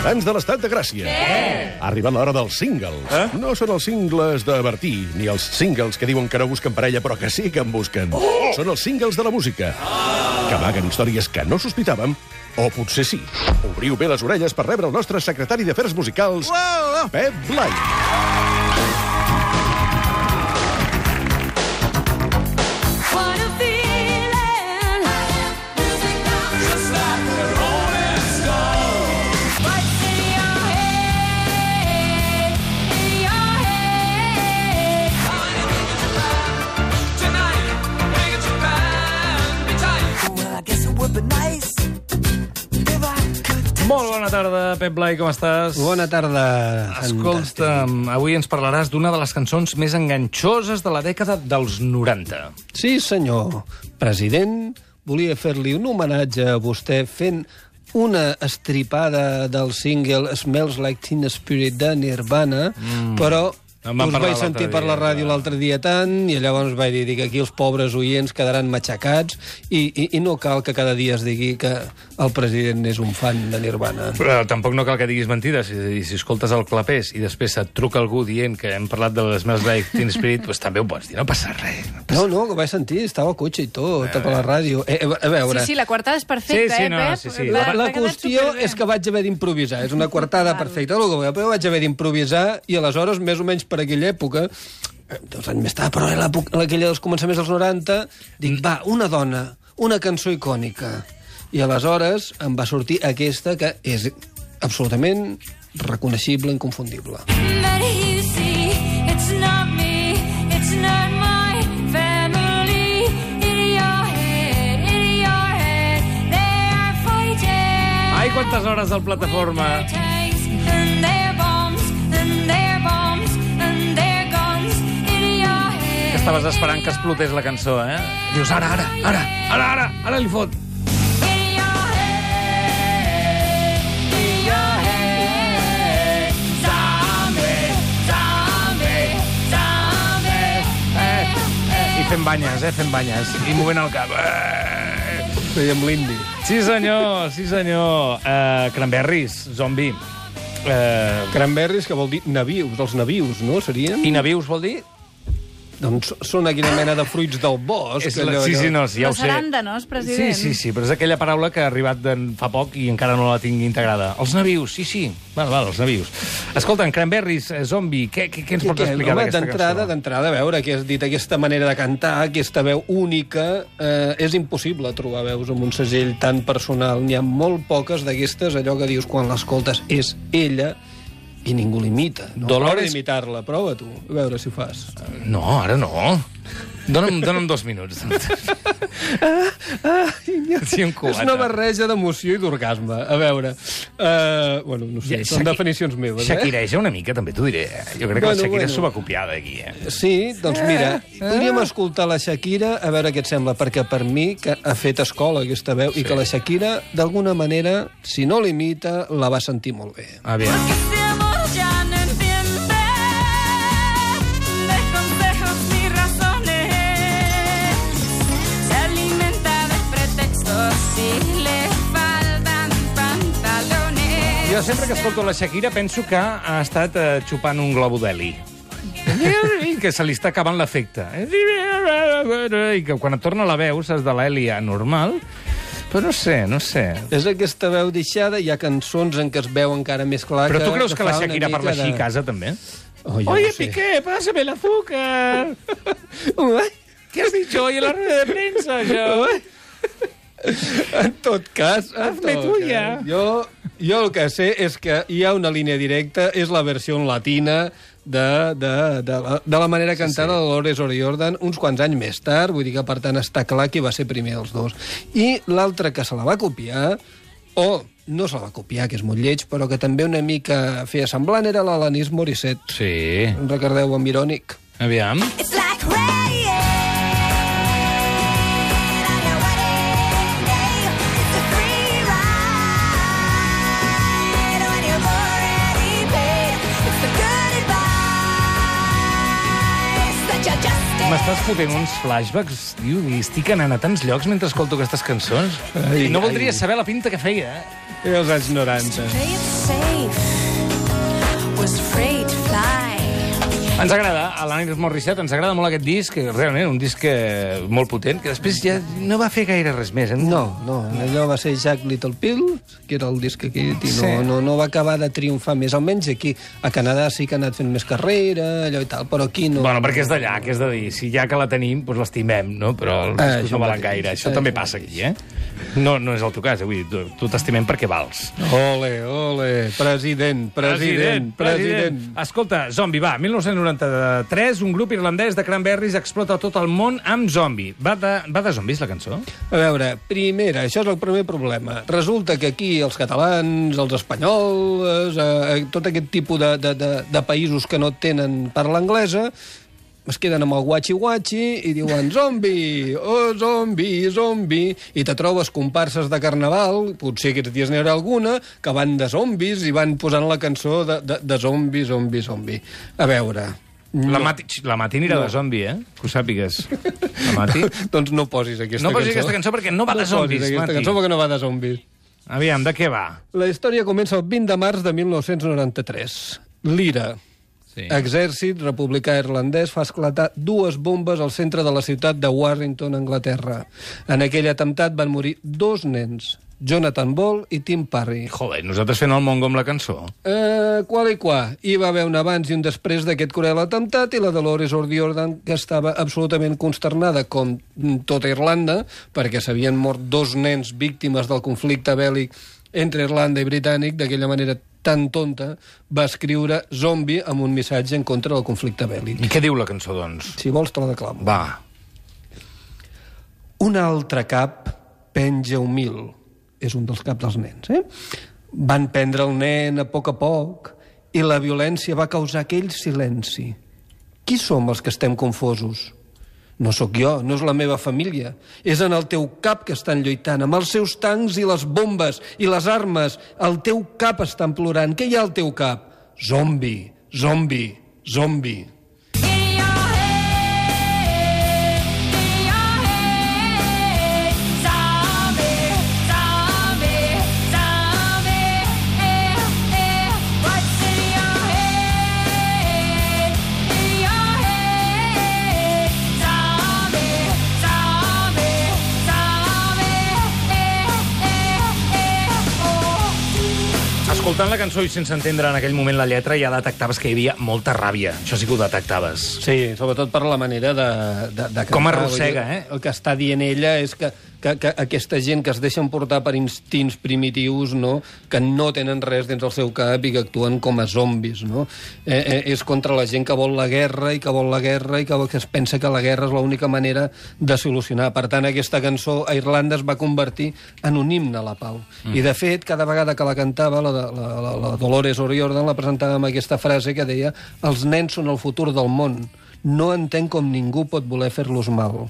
ciutadans de l'estat de Gràcia. Què? Ha arribat l'hora dels singles. Eh? No són els singles de Bertí, ni els singles que diuen que no busquen parella, però que sí que en busquen. Oh! Són els singles de la música, que amaguen històries que no sospitàvem, o potser sí. Obriu bé les orelles per rebre el nostre secretari d'Afers Musicals, Pep Blai. What bona tarda, Pep Blai, com estàs? Bona tarda. Escolta'm, avui ens parlaràs d'una de les cançons més enganxoses de la dècada dels 90. Sí, senyor. President, volia fer-li un homenatge a vostè fent una estripada del single Smells Like Teen Spirit de Nirvana, mm. però En us parlar vaig sentir dia, per la ràdio l'altre dia tant, i llavors vaig dir que aquí els pobres oients quedaran matxacats, i, i, i no cal que cada dia es digui que el president és un fan de Nirvana. Però tampoc no cal que diguis mentides. És a dir, si escoltes el clapés i després et truca algú dient que hem parlat de les Smells Like Teen Spirit, doncs també ho pots dir, no passa res. No passa... No, no, que ho vaig sentir, estava al cotxe i tot, per la ràdio. Eh, eh, a veure... Sí, sí, la quartada és perfecta, Sí, sí, eh, no, Pep? sí, sí. La, la qüestió és que vaig haver d'improvisar. És una quartada perfecta, però vaig haver d'improvisar i aleshores, més o menys per aquella època, eh, dos anys més tard, però a l'època- a aquella dels començaments dels 90, dic, va, una dona, una cançó icònica. I aleshores em va sortir aquesta que és absolutament reconeixible, inconfundible. But you see, it's not me, it's not my. Ai, quantes hores al plataforma. Estaves esperant que explotés la cançó, eh? Dius, ara, ara, ara, ara, ara, ara li fot. I fent banyes, eh? Fent banyes. I movent el cap. Eh. Fèiem l'indi. Sí, senyor, sí, senyor. Uh, Cranberries, zombi. Uh, Cranberries, que vol dir navius, dels navius, no? Serien? I navius vol dir? Doncs són aquella mena de fruits del bosc. És la, allò- sí, sí, no, sí, ja ho sé. saràndanos, president. Sí, sí, sí, però és aquella paraula que ha arribat de fa poc i encara no la tinc integrada. Els navius, sí, sí. Val, val, els navius. Escolta, en Cranberries, eh, zombi, què, què, què ens pots explicar d'aquesta d'entrada, cançó? d'entrada, a veure, que has dit aquesta manera de cantar, aquesta veu única, eh, és impossible trobar veus amb un segell tan personal. N'hi ha molt poques d'aquestes, allò que dius quan l'escoltes és ella i ningú l'imita. No? Dolores- Prova d'imitar-la, prova tu, a veure si ho fas. No, ara no. Dona'm, dona'm dos minuts. Sí, un cubata. És una barreja d'emoció i d'orgasme. A veure, uh, bueno, no sé, Ja, són definicions meves, eh? Shakireja una mica, també t'ho diré. Jo crec que Bueno, la Shakira bueno. s'ho va copiar d'aquí, eh? Sí, doncs mira, podríem escoltar la Shakira a veure què et sembla, perquè per mi que ha fet escola aquesta veu i que la Shakira, d'alguna manera, si no l'imita, la va sentir molt bé. Aviam. Este Jo sempre que escolto la Shakira penso que ha estat eh, xupant un globo d'heli. I que se li està acabant l'efecte. I que quan et torna la veu, saps, de l'heli normal, però no sé, no sé. És aquesta veu deixada, hi ha cançons en què es veu encara més clar Però tu creus que la fa una Shakira parla així de- a casa, també? Oh, jo Oye, no sé. Piqué, pásame el azúcar. ¿Qué has dicho hoy en la rueda de prensa, yo? En tot cas... en Hazme tot tuya. cas, Jo, jo el que sé és que hi ha una línia directa, és la versió en latina de, de, de, la, de la manera cantada sí, sí. de Lores O'Riordan uns quants anys més tard, vull dir que per tant està clar qui va ser primer dels dos. I l'altre que se la va copiar, o no se la va copiar, que és molt lleig, però que també una mica feia semblant, era l'Alanis Morissette. Sí. Recordeu amb Irònic? Aviam. It's like m'estàs fotent uns flashbacks, tio, i estic anant a tants llocs mentre escolto aquestes cançons. Ai, I no voldria ai. saber la pinta que feia, eh? I els anys 90. Play it safe. Was afraid. Ens agrada, a l'Anis Morissette, ens agrada molt aquest disc, que realment un disc eh, molt potent, que després ja no va fer gaire res més. Eh? No, no, allò va ser Jack Little Pill, que era el disc aquest, i no, Sí. no, no va acabar de triomfar més. Almenys aquí, a Canadà sí que ha anat fent més carrera, allò i tal, però aquí no... Bueno, perquè és d'allà, que és de dir, si ja que la tenim, doncs l'estimem, no? Però els això no valen mateix. gaire. Això Ah, també passa aquí, eh? No, no és el teu cas, eh? Vull dir, tu, tu t'estimem perquè vals. Ole, ole, president, president, president. Escolta, Zombi, va, 1993, un grup irlandès de cranberries explota tot el món amb Zombi. Va de, va de zombis, la cançó? A veure, primera, això és el primer problema. Resulta que aquí els catalans, els espanyols, eh, tot aquest tipus de, de, de, de països que no tenen parla anglesa, es queden amb el guachi-guachi i diuen zombi, oh, zombi, zombi, i te trobes comparses de carnaval, potser aquests dies n'hi haurà alguna, que van de zombis i van posant la cançó de, de, de zombi, zombi, zombi. A veure... La Mati, la Mati anirà No. de zombi, eh? Que ho sàpigues. La Mati... doncs no posis aquesta No cançó. posis aquesta cançó perquè no va de posis zombis, aquesta Mati. cançó perquè no va de zombis. Aviam, de què va? La història comença el 20 de març de 1993. L'IRA, Sí. exèrcit republicà irlandès, fa esclatar dues bombes al centre de la ciutat de Warrington, Anglaterra. En aquell atemptat van morir dos nens, Jonathan Ball i Tim Parry. Joder, nosaltres fent el mongo amb la cançó. Eh, qual i qua. Hi va haver un abans i un després d'aquest cruel atemptat i la Dolores O'Riordan, que estava absolutament consternada, com tota Irlanda, perquè s'havien mort dos nens víctimes del conflicte bèl·lic entre Irlanda i Britànic, d'aquella manera tan tonta, va escriure Zombi amb un missatge en contra del conflicte bèl·lic. I què diu la cançó, doncs? Si vols, te la declamo. Va. Un altre cap penja humil. És un dels caps dels nens, eh? Van prendre el nen a poc a poc i la violència va causar aquell silenci. Qui som els que estem confosos? No sóc jo, no és la meva família. És en el teu cap que estan lluitant, amb els seus tancs i les bombes i les armes. El teu cap estan plorant. Què hi ha al teu cap? Zombi, zombi, zombi. Escoltant la cançó i sense entendre en aquell moment la lletra ja detectaves que hi havia molta ràbia. Això sí que ho detectaves. Sí, sobretot per la manera de, de, de cantar. Com arrossega, eh? El que està dient ella és que, que, que aquesta gent que es deixen portar per instints primitius, no? que no tenen res dins el seu cap i que actuen com a zombis. No? Eh, eh, és contra la gent que vol la guerra i que vol la guerra i que, que es pensa que la guerra és l'única manera de solucionar. Per tant, aquesta cançó a Irlanda es va convertir en un himne a la pau. Mm. I, de fet, cada vegada que la cantava, la, la, la, la Dolores O'Riordan la presentava amb aquesta frase que deia els nens són el futur del món. No entenc com ningú pot voler fer-los mal.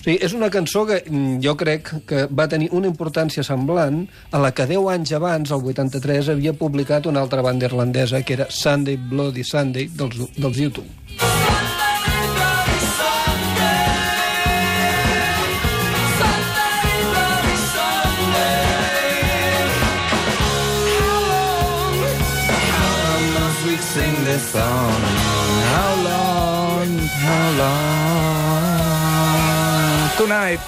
O sigui, és una cançó que mm, jo crec que va tenir una importància semblant a la que 10 anys abans, el 83, havia publicat una altra banda irlandesa, que era Sunday Bloody Sunday, dels, dels YouTube. sing this song? How long? How long? Tonight.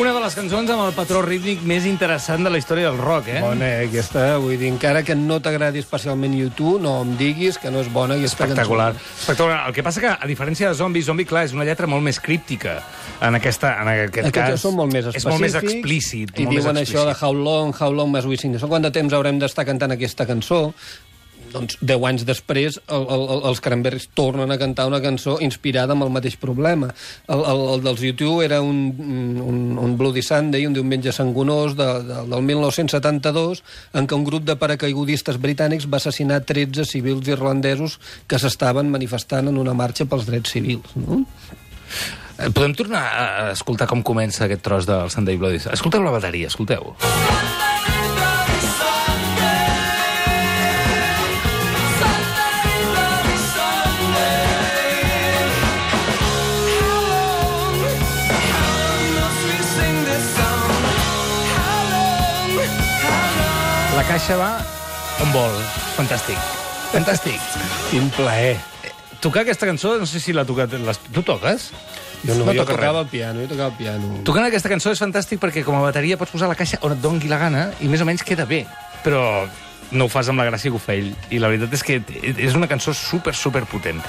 Una de les cançons amb el patró rítmic més interessant de la història del rock, eh? Bona, eh, aquesta, vull dir, encara que no t'agradi especialment YouTube, no em diguis que no és bona aquesta Espectacular. cançó. Espectacular. El que passa que, a diferència de Zombie, Zombie, clar, és una lletra molt més críptica. En, aquesta, en aquest Aquests cas... són molt més És específics. molt més explícit. I molt diuen més això de explícit. how long, how long must we sing? Quant de temps haurem d'estar cantant aquesta cançó? Doncs 10 anys després el, el, el, els Cranberries tornen a cantar una cançó inspirada amb el mateix problema. El, el, el dels YouTube era un, un, un Bloody Sunday, un diumenge sangonós de, de, del 1972, en què un grup de paracaigudistes britànics va assassinar 13 civils irlandesos que s'estaven manifestant en una marxa pels drets civils. No? Eh, Podem tornar a escoltar com comença aquest tros del Sunday Bloody? Escolteu la bateria, escolteu. Sunday, caixa va on vol. Fantàstic. Fantàstic. Quin plaer. Tocar aquesta cançó, no sé si l'ha tocat... Les... Tu toques? Jo no, no jo toca tocava res. el piano, jo tocava el piano. Tocant aquesta cançó és fantàstic perquè com a bateria pots posar la caixa on et dongui la gana i més o menys queda bé. Però no ho fas amb la gràcia que ho fa ell. I la veritat és que és una cançó super, super potent.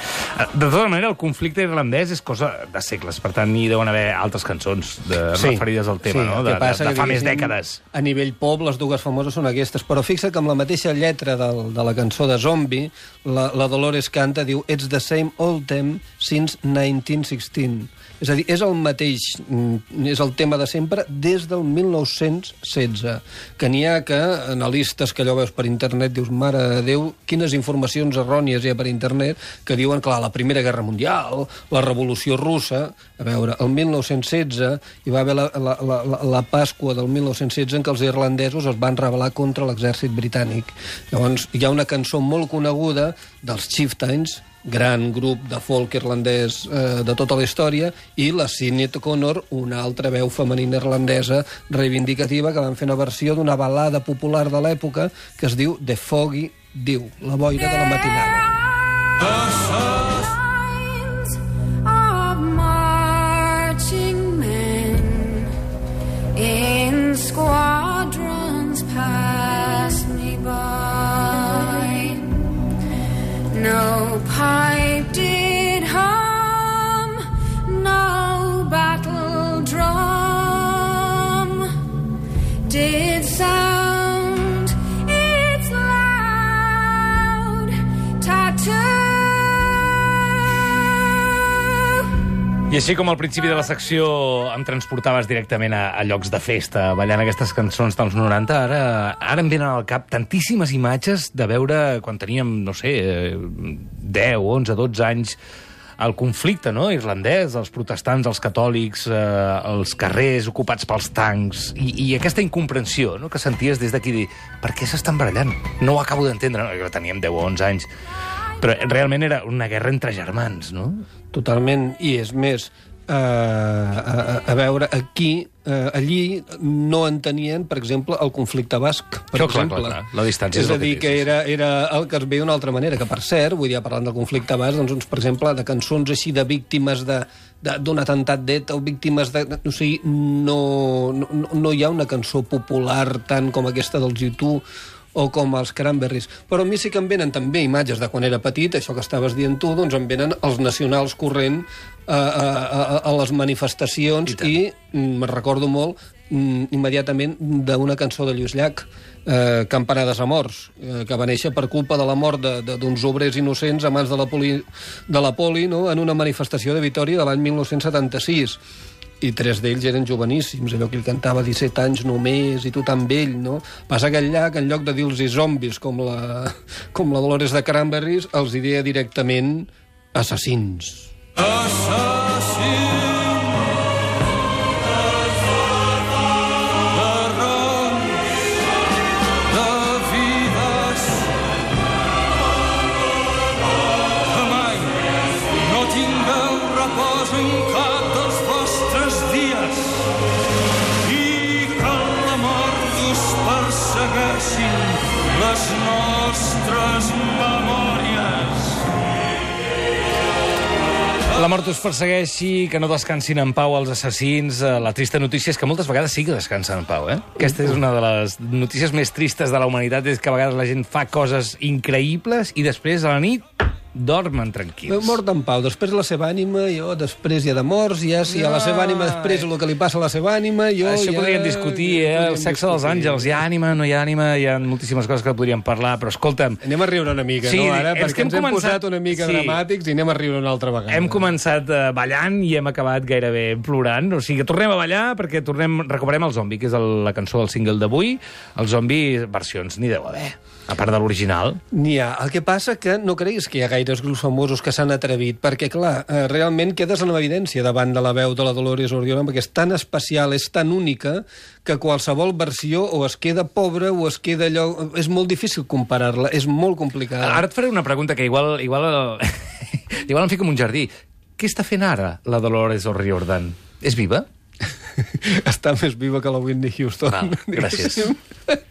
De tota manera, el conflicte irlandès és cosa de segles, per tant, hi deuen haver altres cançons de, sí, referides al tema, sí, no? De, passa de, de fa més dècades. A nivell pop, les dues famoses són aquestes, però fixa't que amb la mateixa lletra del, de la cançó de Zombie, la, la Dolores canta, diu It's the same old theme since 1916. És a dir, és el mateix, mm, és el tema de sempre des del 1916, que n'hi ha que analistes que allò veus per internet, dius, mare de Déu, quines informacions errònies hi ha per internet, que diuen, clar, la Primera Guerra Mundial, la Revolució Russa, a veure, el 1916 hi va haver la, la, la, la- Pasqua del 1916 en què els irlandesos es van rebel·lar contra l'exèrcit britànic. Llavors, hi ha una cançó molt coneguda dels Chieftains, gran grup de folk irlandès eh, de tota la història, i la Sinead O'Connor, una altra veu femenina irlandesa reivindicativa que van fer una versió d'una balada popular de l'època que es diu The Foggy Dew, la boira de la matinada. Lines així com al principi de la secció em transportaves directament a, a llocs de festa, ballant aquestes cançons dels 90, ara, ara em venen al cap tantíssimes imatges de veure quan teníem, no sé, eh, 10, 11, 12 anys, el conflicte no? irlandès, els protestants, els catòlics, eh, els carrers ocupats pels tancs, i, i aquesta incomprensió no? que senties des d'aquí, dir, per què s'estan barallant? No ho acabo d'entendre, no? Teníem 10 o 11 anys, però realment era una guerra entre germans, no? Totalment, i és més, eh, a, a, a veure, aquí, eh, allí no entenien, per exemple, el conflicte basc, per Clar, clar, exemple. clar, clar. La distància és és a que dir, que sí, era, era el que es veia d'una altra manera, que per cert, vull dir, parlant del conflicte basc, doncs, uns, per exemple, de cançons així de víctimes de de- d'un atemptat d'ETA o víctimes de... O sigui, no, no, no hi ha una cançó popular tant com aquesta dels YouTube o com els Cranberries. Però a mi sí que em venen també imatges de quan era petit, això que estaves dient tu, doncs em venen els nacionals corrent a, a, a, a les manifestacions i, mm, me'n recordo molt mm, immediatament d'una cançó de Lluís Llach, eh, Campanades a morts, eh, que va néixer per culpa de la mort d'uns obrers innocents a mans de la poli, de la poli no? en una manifestació de Vitoria de l'any 1976 i tres d'ells eren joveníssims, allò que ell cantava 17 anys només, i tu tan vell, no? Passa que el llac, en lloc de dir-los zombis com la, com la Dolores de Cranberries, els hi deia directament assassins. de La mort us persegueixi, que no descansin en pau els assassins. Eh, La trista notícia és que moltes vegades sí que descansen en pau, eh? Aquesta és una de les notícies més tristes de la humanitat, és que a vegades la gent fa coses increïbles i després a la nit dormen tranquils. Mort en pau, després la seva ànima, jo després ja de morts, ja si a la seva ànima després el que li passa a la seva ànima, jo Això ja... podríem discutir, eh? El sexe dels àngels. Hi ha ànima, no hi ha ànima, hi ha moltíssimes coses que podríem parlar, però escolta'm, Anem a riure una mica, Sí, no, ara? Perquè hem ens hem començat- posat una mica sí. dramàtics i anem a riure una altra vegada. Hem començat eh, ballant i hem acabat gairebé plorant. O sigui, que tornem a ballar perquè tornem, recuperem el zombi, que és el, la cançó del single d'avui. El zombi, versions, n'hi deu haver, a part de l'original. N'hi ha. El que passa que no creguis que hi ha gaires grups famosos que s'han atrevit, perquè, clar, eh, realment quedes en evidència davant de la veu de la Dolores O'Riordan, perquè és tan especial, és tan única, que qualsevol versió o es queda pobra o es queda allò... És molt difícil comparar-la, és molt complicada. Ara et faré una pregunta que igual, igual, igual em fico en un jardí. Què està fent ara la Dolores O'Riordan? És viva? està més viva que la Whitney Houston. Val, gràcies.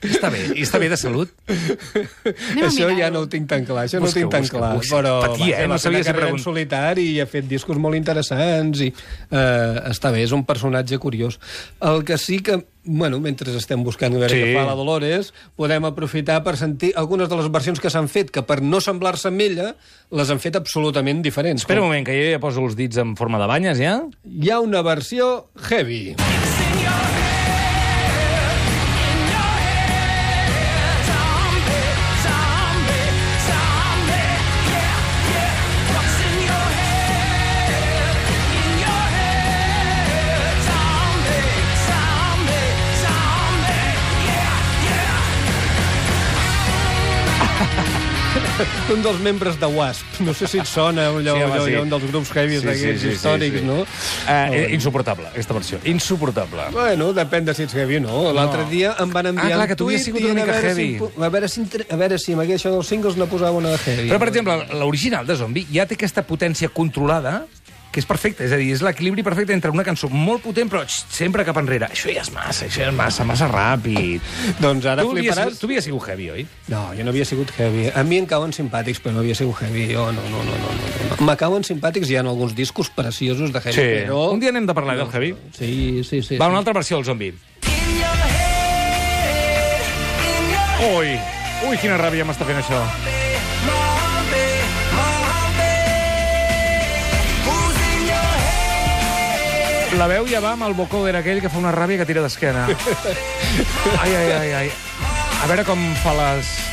Està bé. I està bé de salut? Anem això ja no ho tinc tan clar, això no ho Busca, tinc tan busca, clar. busca. Però Patia, va, eh? No fer sabia una si carrera en pregun- solitari i ha fet discos molt interessants i eh, està bé, és un personatge curiós. El que sí que bueno, mentre estem buscant veure Sí. què fa la Dolores, podem aprofitar per sentir algunes de les versions que s'han fet, que per no semblar-se amb ella, les han fet absolutament diferents. Espera un Com- moment, que jo ja poso els dits en forma de banyes, ja. Hi ha una versió heavy. un dels membres de Wasp. No sé si et sona allò, Sí, home, allò, sí. allò, un dels grups heavies d'aquests històrics, no? Uh, insuportable, aquesta versió. Insuportable. Bueno, depèn de si ets heavy o no. L'altre No. dia em van enviar Ah, clar, un que tu tuit sigut una a mica veure heavy. Si, a, veure si, a veure si amb això dels singles no posava una de heavy. Però, per exemple, l'original de Zombie ja té aquesta potència controlada que és perfecta, és a dir, és l'equilibri perfecte entre una cançó molt potent però sempre cap enrere. Això ja és massa, això ja és massa, massa ràpid. Doncs ara tu, havies, fliparàs... tu havies sigut heavy, oi? No, jo no havia sigut heavy. A mi em cauen simpàtics, però no havia sigut heavy. Jo no, no, no, no, no. no. Me cauen simpàtics, hi ha alguns discos preciosos de heavy, però... Un dia anem de parlar del heavy. Sí, sí, sí. Va, sí. una altra versió del Zombie. Ui, ui, quina ràbia m'està fent això. La veu ja va amb el vocoder aquell que fa una ràbia que tira d'esquena. Ai, ai, ai, ai. A veure com fa les...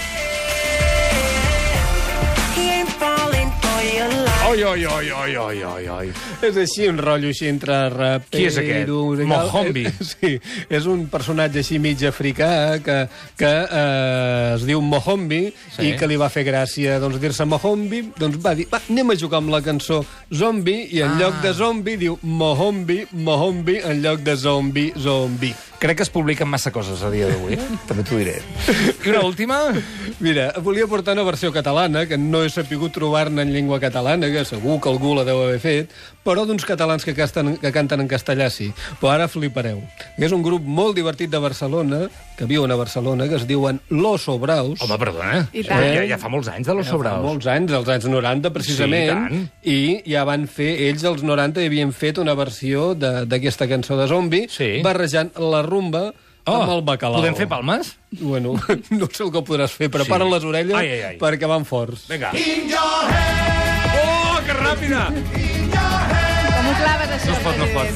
Oi, oi, oi, oi, oi, oi, oi. És així, un rotllo així entre rapero... Qui és aquest? musical. Mohombi. Sí, és un personatge així mig africà que, que eh, es diu Mohombi Sí. i que li va fer gràcia doncs, dir-se Mohombi, doncs va dir, va, anem a jugar amb la cançó Zombi i en Ah. lloc de zombi diu Mohombi, Mohombi, en lloc de zombi, zombi. Crec que es publiquen massa coses a dia d'avui, eh? també t'ho diré. I una última? Mira, volia portar una versió catalana, que no he sapigut trobar-ne en llengua catalana, que segur que algú la deu haver fet, però d'uns catalans que, casten, que canten en castellà sí. Però ara flipareu. És un grup molt divertit de Barcelona, que viuen a Barcelona, que es diuen Los Sobraus. Home, perdona. I tant. Ja, ja fa molts anys de los Ja fa sobraus. molts anys, als anys 90 precisament, Sí, i i ja van fer, ells als 90 hi havien fet una versió de- d'aquesta cançó de zombi, Sí. barrejant la rumba Oh, amb el bacalao. Podem fer palmes? Bueno, no sé el que podràs fer, prepara Sí. les orelles Ai, ai, ai. perquè van forts. Vinga. Oh, que ràpida! Com ho claves, això, No es pot, no es pot.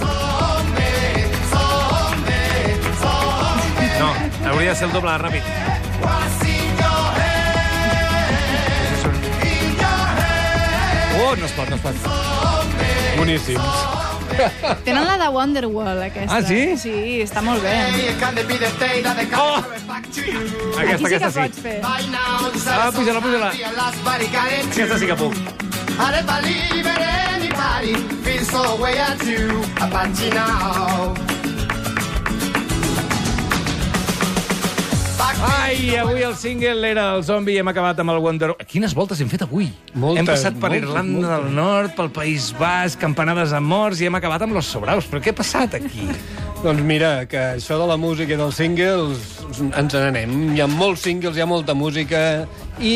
No, hauria de ser el doble ràpid. Oh, no es pot, no es pot. Boníssims. Tenen la de Wonderwall, aquesta. Ah, sí? Sí, està molt bé. Oh! Aquí Aquesta, sí que aquesta pots sí. fer. Ah, puja-la, puja-la. Aquesta sí que puc. Ai, avui el single era el zombi i hem acabat amb el Wonder... Quines voltes hem fet avui? Moltes, hem passat per moltes, Irlanda moltes. del Nord, pel País Basc, campanades a morts i hem acabat amb los sobraus. Però què ha passat aquí? Doncs mira, que això de la música i dels singles ens n'anem. Hi ha molts singles, hi ha molta música i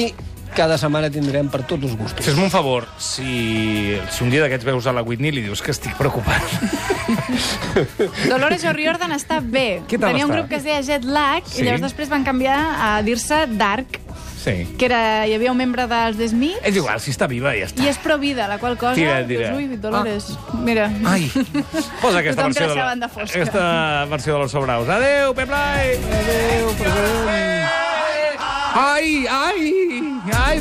cada setmana tindrem per tots els gustos. Fes-me un favor, si, si un dia d'aquests veus a la Whitney li dius que estic preocupat. Dolores O'Riordan està bé. Què tal Tenia un està? grup que es deia Jet Lag Sí. i llavors després van canviar a dir-se Dark, Sí. que era, hi havia un membre dels The Smiths És igual, si està viva ja està. i és provida, la qual cosa... Tira, tira. Dius, Ui, Dolores, mira. Ai, posa aquesta Tothom versió, de la, banda fosca. aquesta versió de los sobraus. Adéu, Pep Blai! Adéu, present! Ai, ai, ai!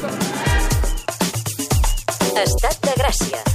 Estat de Gràcia.